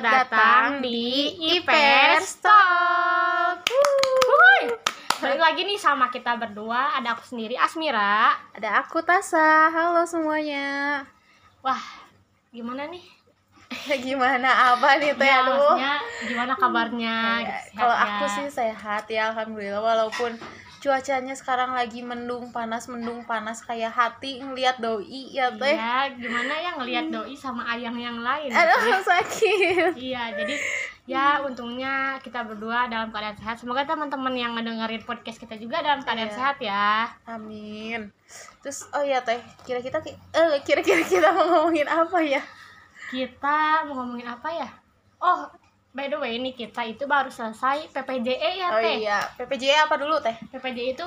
Selamat datang di IPers Talk. Balik lagi nih sama kita berdua, ada aku sendiri Asmira. Ada aku Tasa. Halo semuanya. Wah, gimana nih? Gimana apa nih teh? Ya, Aduh. maksudnya gimana kabarnya? Ya, gitu, Kalau aku sih sehat ya alhamdulillah walaupun cuacanya sekarang lagi mendung panas mendung panas kayak hati ngelihat doi ya teh. Iya, gimana ya ngelihat doi sama ayang yang lain. Aduh ya. sakit. Iya, jadi ya untungnya kita berdua dalam keadaan sehat. Semoga teman-teman yang ngedengerin podcast kita juga dalam keadaan Iya. sehat ya. Amin. Terus oh ya teh, kira-kira eh kira-kira kita mau ngomongin apa ya? Kita mau ngomongin apa ya? Oh, by the way ini kita itu baru selesai PPJE ya, Oh Teh. iya, PPJ apa dulu teh? PPJE itu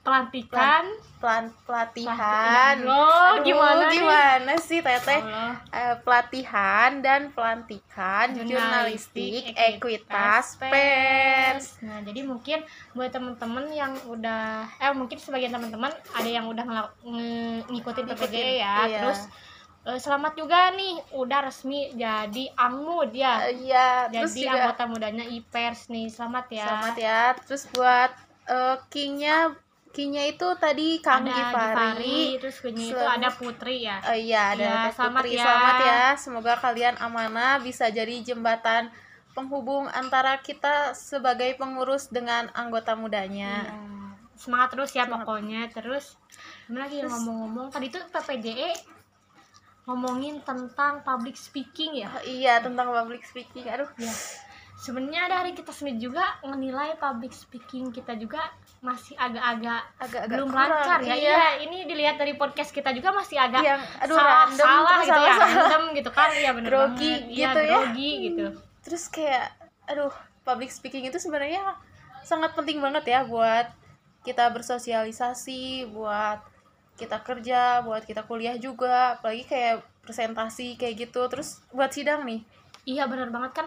pelantikan Pelan pelatihan. Loh, Aduh, gimana nih? gimana sih teteh? Allah. Eh, pelatihan dan pelantikan jurnalistik ekuitas pers. Nah, jadi mungkin buat teman-teman yang udah eh mungkin sebagian teman-teman ada yang udah nge- ngikutin PPJE ya. iya. Terus eh, selamat juga nih udah resmi jadi angmud ya. Eh, Iya, terus jadi juga anggota mudanya IPers nih. Selamat ya. selamat ya. Terus buat eh, kingnya kingnya itu tadi Kang ada Givari. Givari, terus punya itu ada Putri ya. Oh iya, ada Iya, Teh selamat Putri. ya. Selamat ya. Semoga kalian amanah bisa jadi jembatan penghubung antara kita sebagai pengurus dengan anggota mudanya. Iya. Semangat terus ya Semangat. pokoknya. Terus gimana lagi ngomong-ngomong tadi tuh PPJE ngomongin tentang public speaking ya. Oh, iya, tentang public speaking. Aduh, Ya. Sebenarnya dari kita sendiri juga menilai public speaking kita juga masih agak-agak agak-agak belum kurang. lancar ya. Iya. Iya, ini dilihat dari podcast kita juga masih agak Yang aduh salah, random salah terus gitu ya, salah-salah. random gitu kan. Iya benar Grogi. Iya, gitu ya. grogi gitu. terus kayak aduh public speaking itu sebenarnya sangat penting banget ya buat kita bersosialisasi buat kita kerja buat kita kuliah juga apalagi kayak presentasi kayak gitu. Terus buat sidang nih? Iya benar banget kan.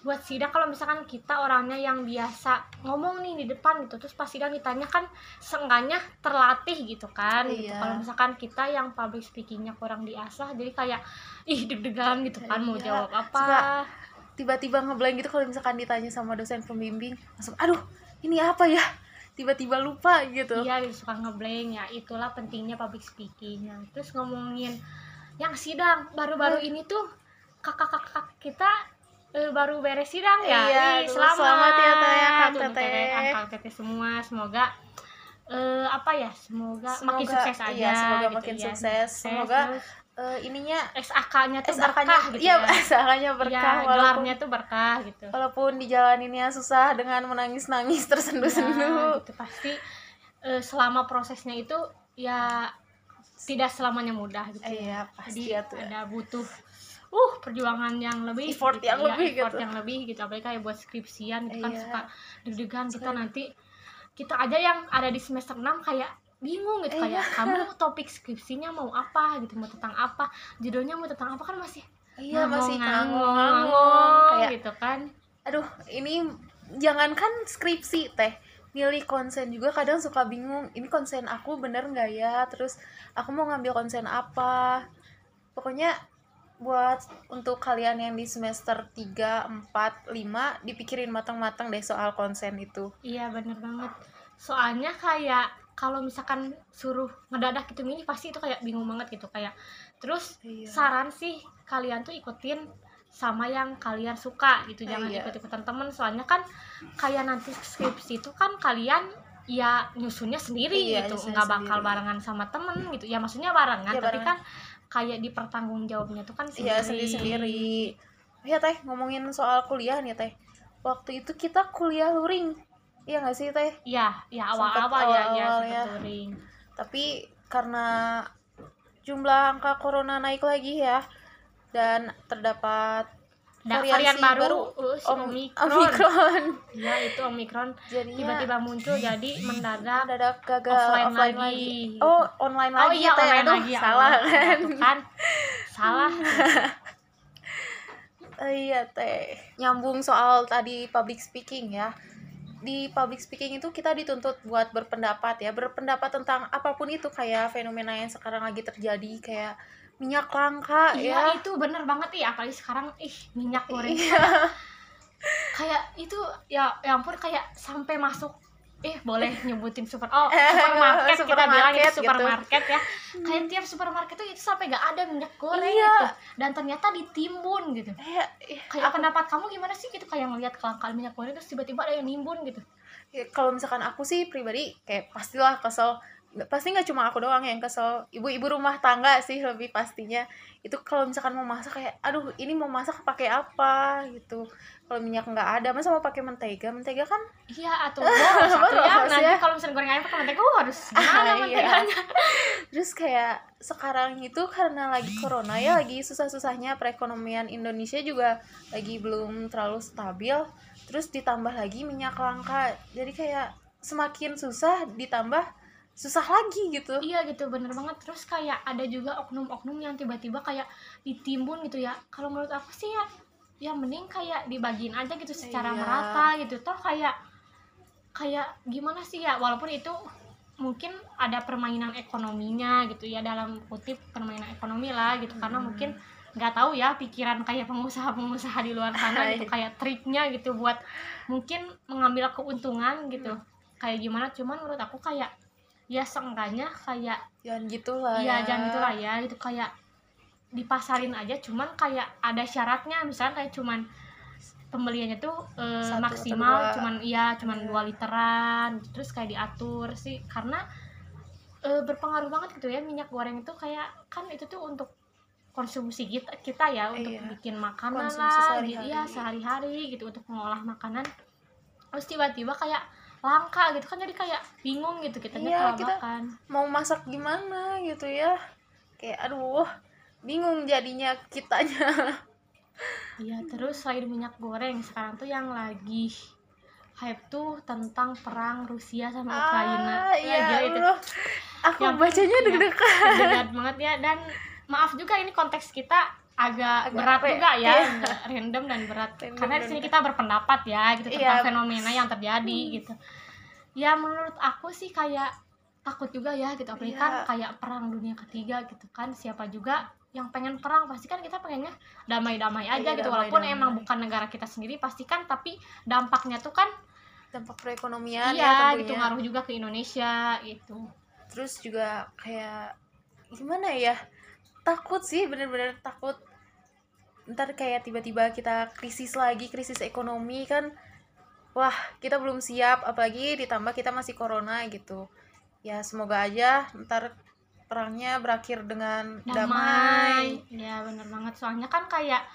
Buat sidang kalau misalkan kita orangnya yang biasa ngomong nih di depan gitu terus pas sidang ditanya kan seenggaknya terlatih gitu kan gitu. Iya. kalau misalkan kita yang public speakingnya kurang diasah jadi kayak ih deg-degan gitu kan mau Iya. jawab apa. Suka- tiba-tiba ngeblank gitu kalau misalkan ditanya sama dosen pembimbing langsung aduh ini apa ya? Tiba-tiba lupa gitu. Iya suka ngeblank ya itulah pentingnya public speaking Nah, terus ngomongin yang sidang. Baru-baru Hmm. ini tuh kakak-kakak kita eh, baru beres sidang ya? Iya, Wih, selamat, selamat. ya, Teh, ya, Kak Teteh. Teteh, Teteh semua. Semoga eh, apa ya semoga, makin Semoga- sukses aja iya, semoga gitu makin ya. sukses. Semoga terus Eh, ininya SAK-nya tuh SAK-nya berkah gitu iya ya. SAK-nya berkah Iya, walaupun gelarnya tuh berkah gitu. walaupun dijalaninnya susah dengan menangis-nangis tersenduh-senduh Ya, gitu. Pasti eh, selama prosesnya itu ya tidak selamanya mudah gitu ya. iya pasti Jadi ya tuh ya. ada butuh uh perjuangan yang lebih Effort yang ya, lebih effort gitu. yang lebih gitu apalagi kayak buat skripsian gitu kan Iya. suka deg-degan kita nanti kita aja yang ada di semester 6 kayak bingung gitu Iya. kayak kamu topik skripsinya mau apa gitu mau tentang apa judulnya mau tentang apa kan masih iya masih ngangong ngangong kayak gitu kan aduh ini jangankan skripsi teh milih konsen juga kadang suka bingung ini konsen aku bener nggak ya terus aku mau ngambil konsen apa pokoknya buat untuk kalian yang di semester 3, 4, 5 dipikirin matang-matang deh soal konsen itu Iya bener banget. Soalnya kayak kalau misalkan suruh ngedadak gitu ini pasti itu kayak bingung banget gitu kayak. Terus Iya. saran sih kalian tuh ikutin sama yang kalian suka gitu jangan Iya. ikut-ikutan temen soalnya kan kayak nanti skripsi itu kan kalian ya nyusunnya sendiri Iya, gitu nggak bakal sendiri. barengan sama temen gitu ya maksudnya barengan Iya, tapi barengan. kan kayak di pertanggung jawabnya tuh kan Iya sendiri-sendiri. Ya teh ngomongin soal kuliah nih teh. Waktu itu kita kuliah luring. Iya nggak sih teh? Iya, ya awal-awal ya, ya awal-awal sempet ya. touring. Tapi karena jumlah angka corona naik lagi ya dan terdapat Ada variasi varian baru, baru, uh, Omikron. Omikron. Ya itu Omikron Jadinya tiba-tiba muncul jadi mendadak mendadak gagal offline offline, lagi. lagi. Oh, online Oh lagi iya teh. online Aduh, lagi ya salah Allah. kan. Kan salah Eh, iya teh nyambung soal tadi public speaking ya di public speaking itu kita dituntut buat berpendapat ya berpendapat tentang apa pun itu kayak fenomena yang sekarang lagi terjadi kayak minyak langka iya ya. itu bener banget ih apalagi sekarang ih minyak goreng. Iya kayak itu ya ya ampun kayak sampai masuk eh boleh nyebutin super oh Eh, supermarket kita bilang itu supermarket gitu. supermarket ya. Kayak tiap supermarket tuh itu sampai gak ada minyak goreng Iya. gitu. Dan ternyata ditimbun gitu. Kayak ih, kayak pendapat kamu gimana sih gitu? Kayak ngelihat kelangkaan minyak goreng terus tiba-tiba ada yang nimbun gitu. Ya, kalau misalkan aku sih pribadi kayak pastilah kesel pasti nggak cuma aku doang yang kesel. Ibu-ibu rumah tangga sih lebih pastinya. Itu kalau misalkan mau masak kayak aduh ini mau masak pakai apa? gitu. Kalau minyak nggak ada masa mau pakai mentega? Mentega kan iya atau atau ya. nanti ya. kalau misalnya goreng ayam pakai mentega oh harus gimana Iya. menteganya? Terus kayak sekarang itu karena lagi corona ya lagi susah-susahnya perekonomian Indonesia juga lagi belum terlalu stabil. Terus ditambah lagi minyak langka. Jadi kayak semakin susah ditambah susah lagi gitu. Iya gitu bener banget. Terus kayak ada juga oknum-oknum yang tiba-tiba kayak ditimbun gitu ya. Kalau menurut aku sih ya ya mending kayak dibagiin aja gitu secara Iya. merata gitu. Toh kayak kayak gimana sih ya walaupun itu mungkin ada permainan ekonominya gitu ya dalam kutip permainan ekonomi lah gitu. Karena Hmm. mungkin nggak tahu ya pikiran kayak pengusaha-pengusaha di luar sana gitu kayak triknya gitu buat mungkin mengambil keuntungan gitu. Kayak gimana cuman menurut aku kayak ya seenggaknya kayak jangan gitulah Iya ya jangan gitulah ya itu kayak dipasarin aja cuman kayak ada syaratnya misalnya kayak cuman pembeliannya tuh eh, Satu maksimal cuman iya cuman Iya. dua literan terus kayak diatur sih karena eh, berpengaruh banget gitu ya minyak goreng itu kayak kan itu tuh untuk konsumsi kita kita ya untuk Iya. bikin makanan Konsumsi lah sehari-hari. gitu ya sehari-hari gitu untuk mengolah makanan terus tiba-tiba kayak langka gitu. Kan jadi kayak bingung gitu kita Iya, kita- makan. mau masak gimana gitu ya. Kayak aduh bingung jadinya kitanya. Iya, terus selain minyak goreng, sekarang tuh yang lagi hype tuh tentang perang Rusia sama Ukraina. ah Wah, iya gila itu. aku Ya ampun, bacanya iya. deg-degan. deg banget ya. Dan maaf juga ini konteks kita agak, Agak berat re- juga ya, iya. random dan berat. Random Karena di sini kita berpendapat ya gitu Iya. tentang fenomena yang terjadi gitu. Ya menurut aku sih kayak takut juga ya gitu apalagi Iya. kan kayak perang dunia ketiga gitu kan siapa juga yang pengen perang pasti kan kita pengennya damai-damai aja Iya, gitu walaupun damai-damai. emang bukan negara kita sendiri pasti kan tapi dampaknya tuh kan dampak perekonomian ya iya tentunya gitu ngaruh juga ke Indonesia gitu terus juga kayak gimana ya takut sih bener-bener takut. Ntar kayak tiba-tiba kita krisis lagi krisis ekonomi kan wah kita belum siap apalagi ditambah kita masih corona gitu. Ya semoga aja ntar perangnya berakhir dengan damai, damai. Ya bener banget. Soalnya kan kayak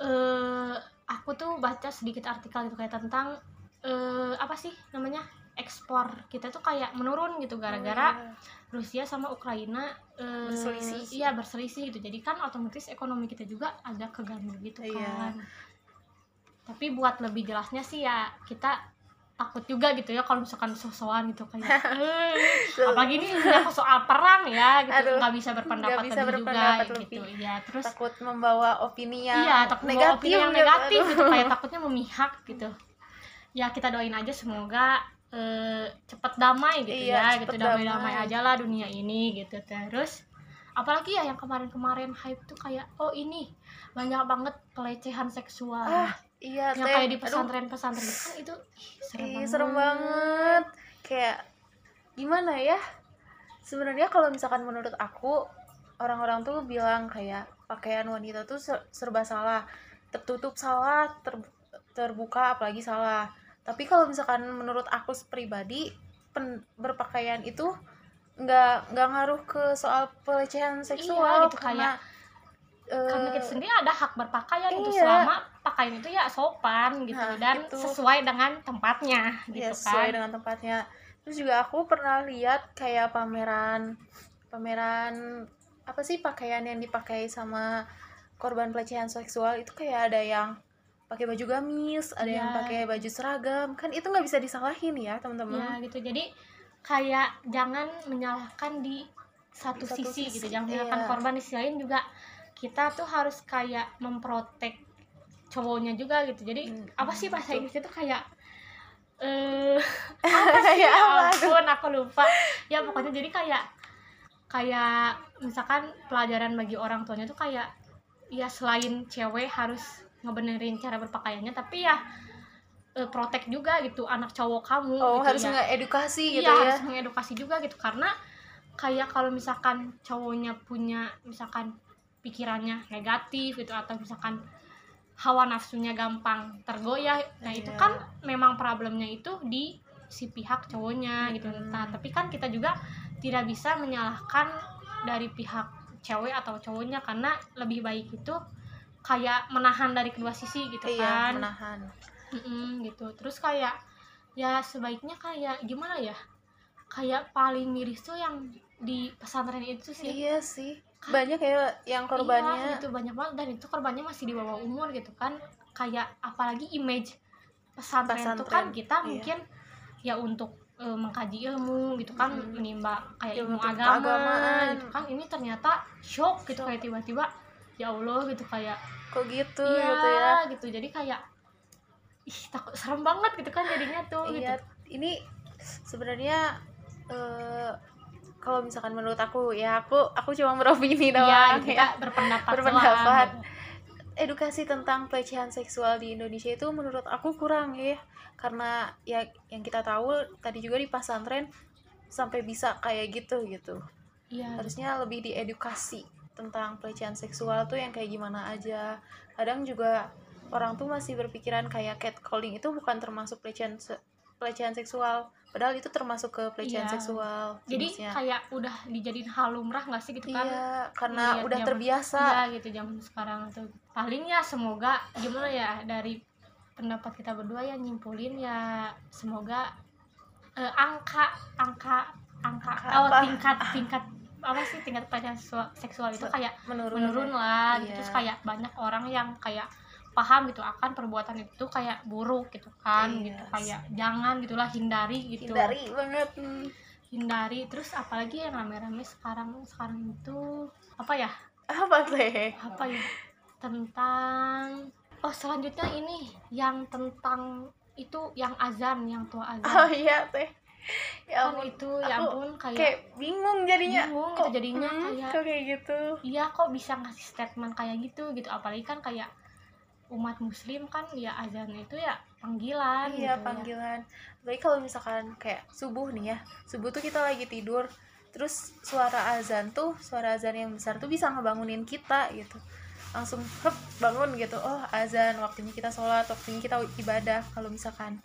eh aku tuh baca sedikit artikel gitu kayak tentang eh apa sih namanya ekspor kita tuh kayak menurun gitu gara-gara Oh, iya. Rusia sama Ukraina eh, Berselisih. iya berselisih gitu jadi kan otomatis ekonomi kita juga agak keganggu gitu Iya. kan tapi buat lebih jelasnya sih ya kita takut juga gitu ya kalau misalkan sosokan gitu kayak eh, apalagi ini menyangkut soal perang ya gitu nggak bisa berpendapat nggak bisa lebih berpendapat juga gitu lebih. ya terus takut membawa opini yang iya takut membawa negatif, opini yang gitu. negatif gitu kayak takutnya memihak gitu ya kita doain aja semoga eh, cepet damai gitu Iya, ya gitu damai-damai damai. aja lah dunia ini gitu. Terus apalagi ya yang kemarin-kemarin hype tuh kayak oh ini banyak banget pelecehan seksual. Ah iya yang teh. kayak di pesantren-pesantren kan itu ih, serem, Ih, banget. serem banget. Kayak gimana ya? Sebenarnya kalau misalkan menurut aku orang-orang tuh bilang kayak pakaian wanita tuh ser- serba salah. Tertutup salah ter- terbuka apalagi salah tapi kalau misalkan menurut aku pribadi pen- berpakaian itu nggak nggak ngaruh ke soal pelecehan seksual gitu, karena eh, karena kita sendiri ada hak berpakaian gitu Iya. selama pakaian itu ya sopan gitu Nah, dan itu. sesuai dengan tempatnya ya gitu sesuai kan dengan tempatnya terus juga aku pernah lihat kayak pameran pameran apa sih pakaian yang dipakai sama korban pelecehan seksual itu kayak ada yang pakai baju gamis ada yang Iya. pakai baju seragam kan itu nggak bisa disalahin ya ya teman-teman gitu jadi kayak jangan menyalahkan di satu, Di satu sisi, sisi, gitu jangan menyalahkan iya. korban di sisi lain juga kita tuh harus kayak memprotek cowoknya juga gitu jadi Hmm, apa sih bahasa betul. Inggrisnya tuh kayak eh ya apa tuh? ampun aku lupa ya pokoknya jadi kayak kayak misalkan pelajaran bagi orang tuanya tuh kayak ya selain cewek harus ngebenerin cara berpakaiannya tapi ya eh, protek juga gitu anak cowok kamu oh gitu harus ya. ngedukasi gitu iya ya harus mengedukasi juga gitu karena kayak kalau misalkan cowoknya punya misalkan pikirannya negatif gitu atau misalkan hawa nafsunya gampang tergoyah nah itu Iya. kan memang problemnya itu di si pihak cowoknya gitu nah tapi kan kita juga tidak bisa menyalahkan dari pihak cewek atau cowoknya karena lebih baik itu kayak menahan dari kedua sisi gitu iya kan. menahan. Mm-mm, gitu. Terus kayak ya sebaiknya kayak gimana ya? Kayak paling miris tuh yang di pesantren itu sih. Iya sih. Banyak ya yang korbannya. iya, gitu. Banyak banget. Dan itu korbannya masih di bawah umur gitu kan. Kayak apalagi image pesantren, itu kan kita iya. mungkin ya untuk eh, mengkaji ilmu gitu kan. Mm-mm. menimba kayak Ilmu ilmu agama keagamaan. gitu kan. Ini ternyata shock gitu kayak tiba-tiba ya Allah gitu kayak kok gitu iya gitu ya? gitu. Jadi kayak ih takut serem banget gitu kan jadinya tuh iya gitu. ini sebenarnya eh, kalau misalkan menurut aku ya aku aku cuma beropini doang Iya, ya, gitu, kita berpendapat berpendapat. doang, gitu. edukasi tentang pelecehan seksual di Indonesia itu menurut aku kurang ya. Karena ya yang kita tahu tadi juga di pesantren sampai bisa kayak gitu gitu. Iya harusnya lebih diedukasi tentang pelecehan seksual tuh yang kayak gimana aja. Kadang juga orang tuh masih berpikiran kayak catcalling itu bukan termasuk pelecehan se- pelecehan seksual. Padahal itu termasuk ke pelecehan Iya. seksual jadi jenisnya. kayak udah dijadiin hal lumrah nggak sih gitu kan? Iya karena Lihat udah zaman- terbiasa. Iya gitu zaman sekarang tuh. Paling ya semoga gimana ya dari pendapat kita berdua ya nyimpulin ya semoga eh, angka angka angka Angka oh tingkat tingkat apa sih tingkat pelecehan seksual, itu? Kayak menurun menurun lah. gitu. Iya. terus kayak banyak orang yang kayak paham gitu akan perbuatan itu kayak buruk gitu kan Iya. gitu. kayak jangan gitulah hindari gitu. Hindari banget. Hmm. hindari. Terus apalagi yang rame-rame sekarang sekarang itu apa ya? Apa teh apa ya? Tentang oh selanjutnya ini yang tentang itu yang azan yang tua azan. Oh iya teh ya kan ampun itu ya ampun kayak, kayak bingung jadinya. bingung kok gitu jadinya hmm, kayak kok kayak gitu? iya kok bisa ngasih statement kayak gitu gitu. Apalagi kan kayak umat muslim kan ya azan itu ya panggilan iya gitu ya. panggilan. Baik kalau misalkan kayak subuh nih ya subuh tuh kita lagi tidur terus suara azan tuh suara azan yang besar tuh bisa ngebangunin kita gitu. Langsung hep bangun gitu. Oh azan waktunya kita sholat waktunya kita ibadah. Kalau misalkan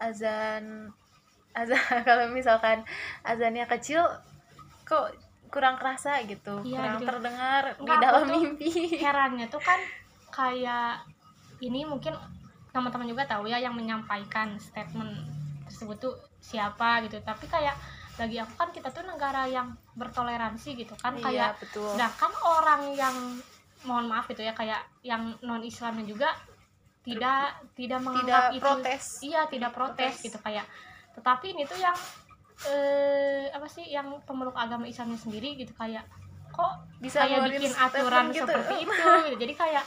azan azan kalau misalkan azannya kecil kok kurang kerasa gitu Iya, kurang gitu. terdengar di Enggak, aku dalam mimpi. Herannya tuh kan kayak ini mungkin teman-teman juga tahu ya yang menyampaikan statement tersebut tuh siapa gitu. Tapi kayak bagi aku kan kita tuh negara yang bertoleransi gitu kan kayak iya betul. sedangkan orang yang mohon maaf gitu ya kayak yang non Islamnya juga tidak tidak menganggap tidak itu protes. iya tidak protes Protes. gitu. Kayak tetapi ini tuh yang eh apa sih yang pemeluk agama Islamnya sendiri gitu kayak kok bisa kayak bikin aturan gitu. seperti itu gitu. jadi kayak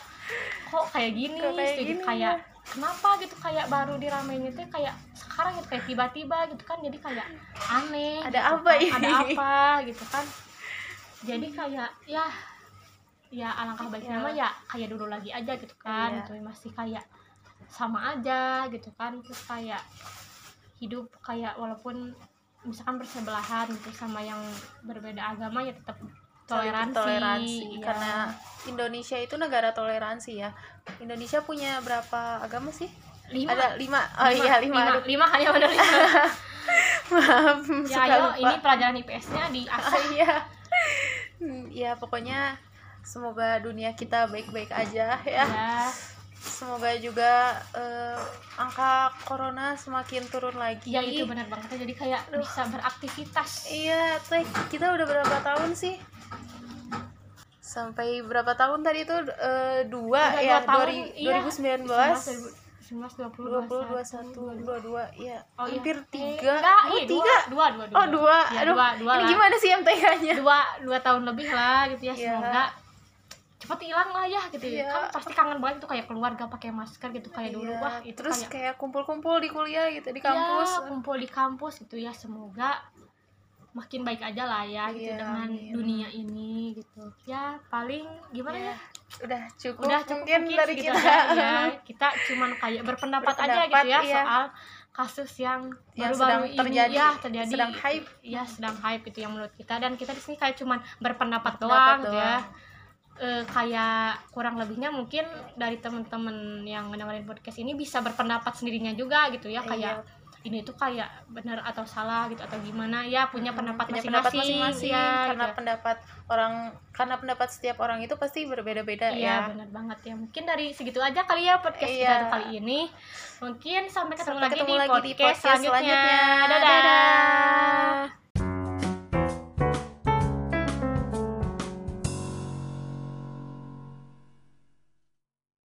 kok kayak gini Kok kayak gitu gini, kayak ya? kenapa gitu kayak baru diramein itu kayak sekarang gitu kayak tiba-tiba gitu kan jadi kayak aneh Ada gitu apa kan. ini? ada apa gitu kan jadi kayak ya ya alangkah baiknya Ya. mah ya kayak dulu lagi aja gitu kan Iya. gitu masih kayak sama aja gitu kan terus kayak hidup kayak walaupun misalkan bersebelahan gitu sama yang berbeda agama ya tetap toleransi, toleransi iya. karena Indonesia itu negara toleransi ya. Indonesia punya berapa agama sih? Lima. Ada lima? Oh iya lima, lima, Aduh, lima kayaknya bener lima. Maaf ya ayo lupa. ini pelajaran IPS-nya di Ah, AC iya. Hmm, ya pokoknya semoga dunia kita baik-baik aja ya. Ya semoga juga eh, angka corona semakin turun lagi. Ya itu benar banget. Jadi kayak Aduh. bisa beraktivitas. Iya teh kita udah berapa tahun sih? Sampai berapa tahun tadi itu eh, dua Udah ya dua tahun, dua iya. 2019 19, dua 20, puluh dua satu dua dua iya. Oh, iya. hampir Eh, tiga. enggak, oh iya, tiga? dua, dua, dua, oh dua. Ya, aduh dua, dua ini lah. gimana sih MTH nya dua dua tahun lebih lah gitu ya Iya. semoga cepet hilang lah ya gitu. Ya. Kan pasti kangen banget tuh kayak keluarga pakai masker gitu kayak dulu. Iya, wah itu terus kayak kumpul-kumpul di kuliah gitu di Iya, kampus. kumpul di kampus gitu ya. Semoga makin baik aja lah ya gitu Iya, dengan dunia ini gitu. Ya paling gimana Ya, ya? Udah cukup, udah cukup mungkin, dari segitu kita. aja, ya. Kita cuman kayak berpendapat, aja Berpendapat, gitu ya iya. soal kasus yang baru-baru ini. terjadi, ya terjadi. Sedang hype. Ya sedang hype itu yang menurut kita. Dan kita di sini kayak cuman berpendapat Pendapat doang gitu ya Eh, kayak kurang lebihnya mungkin dari teman-teman yang mendengarin podcast ini bisa berpendapat sendirinya juga gitu ya kayak Iya. ini tuh kayak benar atau salah gitu atau gimana ya punya pendapat masing-masing ya, karena gitu. pendapat orang karena pendapat setiap orang itu pasti berbeda-beda Iya ya benar banget ya mungkin dari segitu aja kali ya podcast Iya. kita kali ini mungkin sampai ketemu, Sampai lagi, ketemu di lagi di podcast, podcast selanjutnya. selanjutnya. Dadah. Dadah.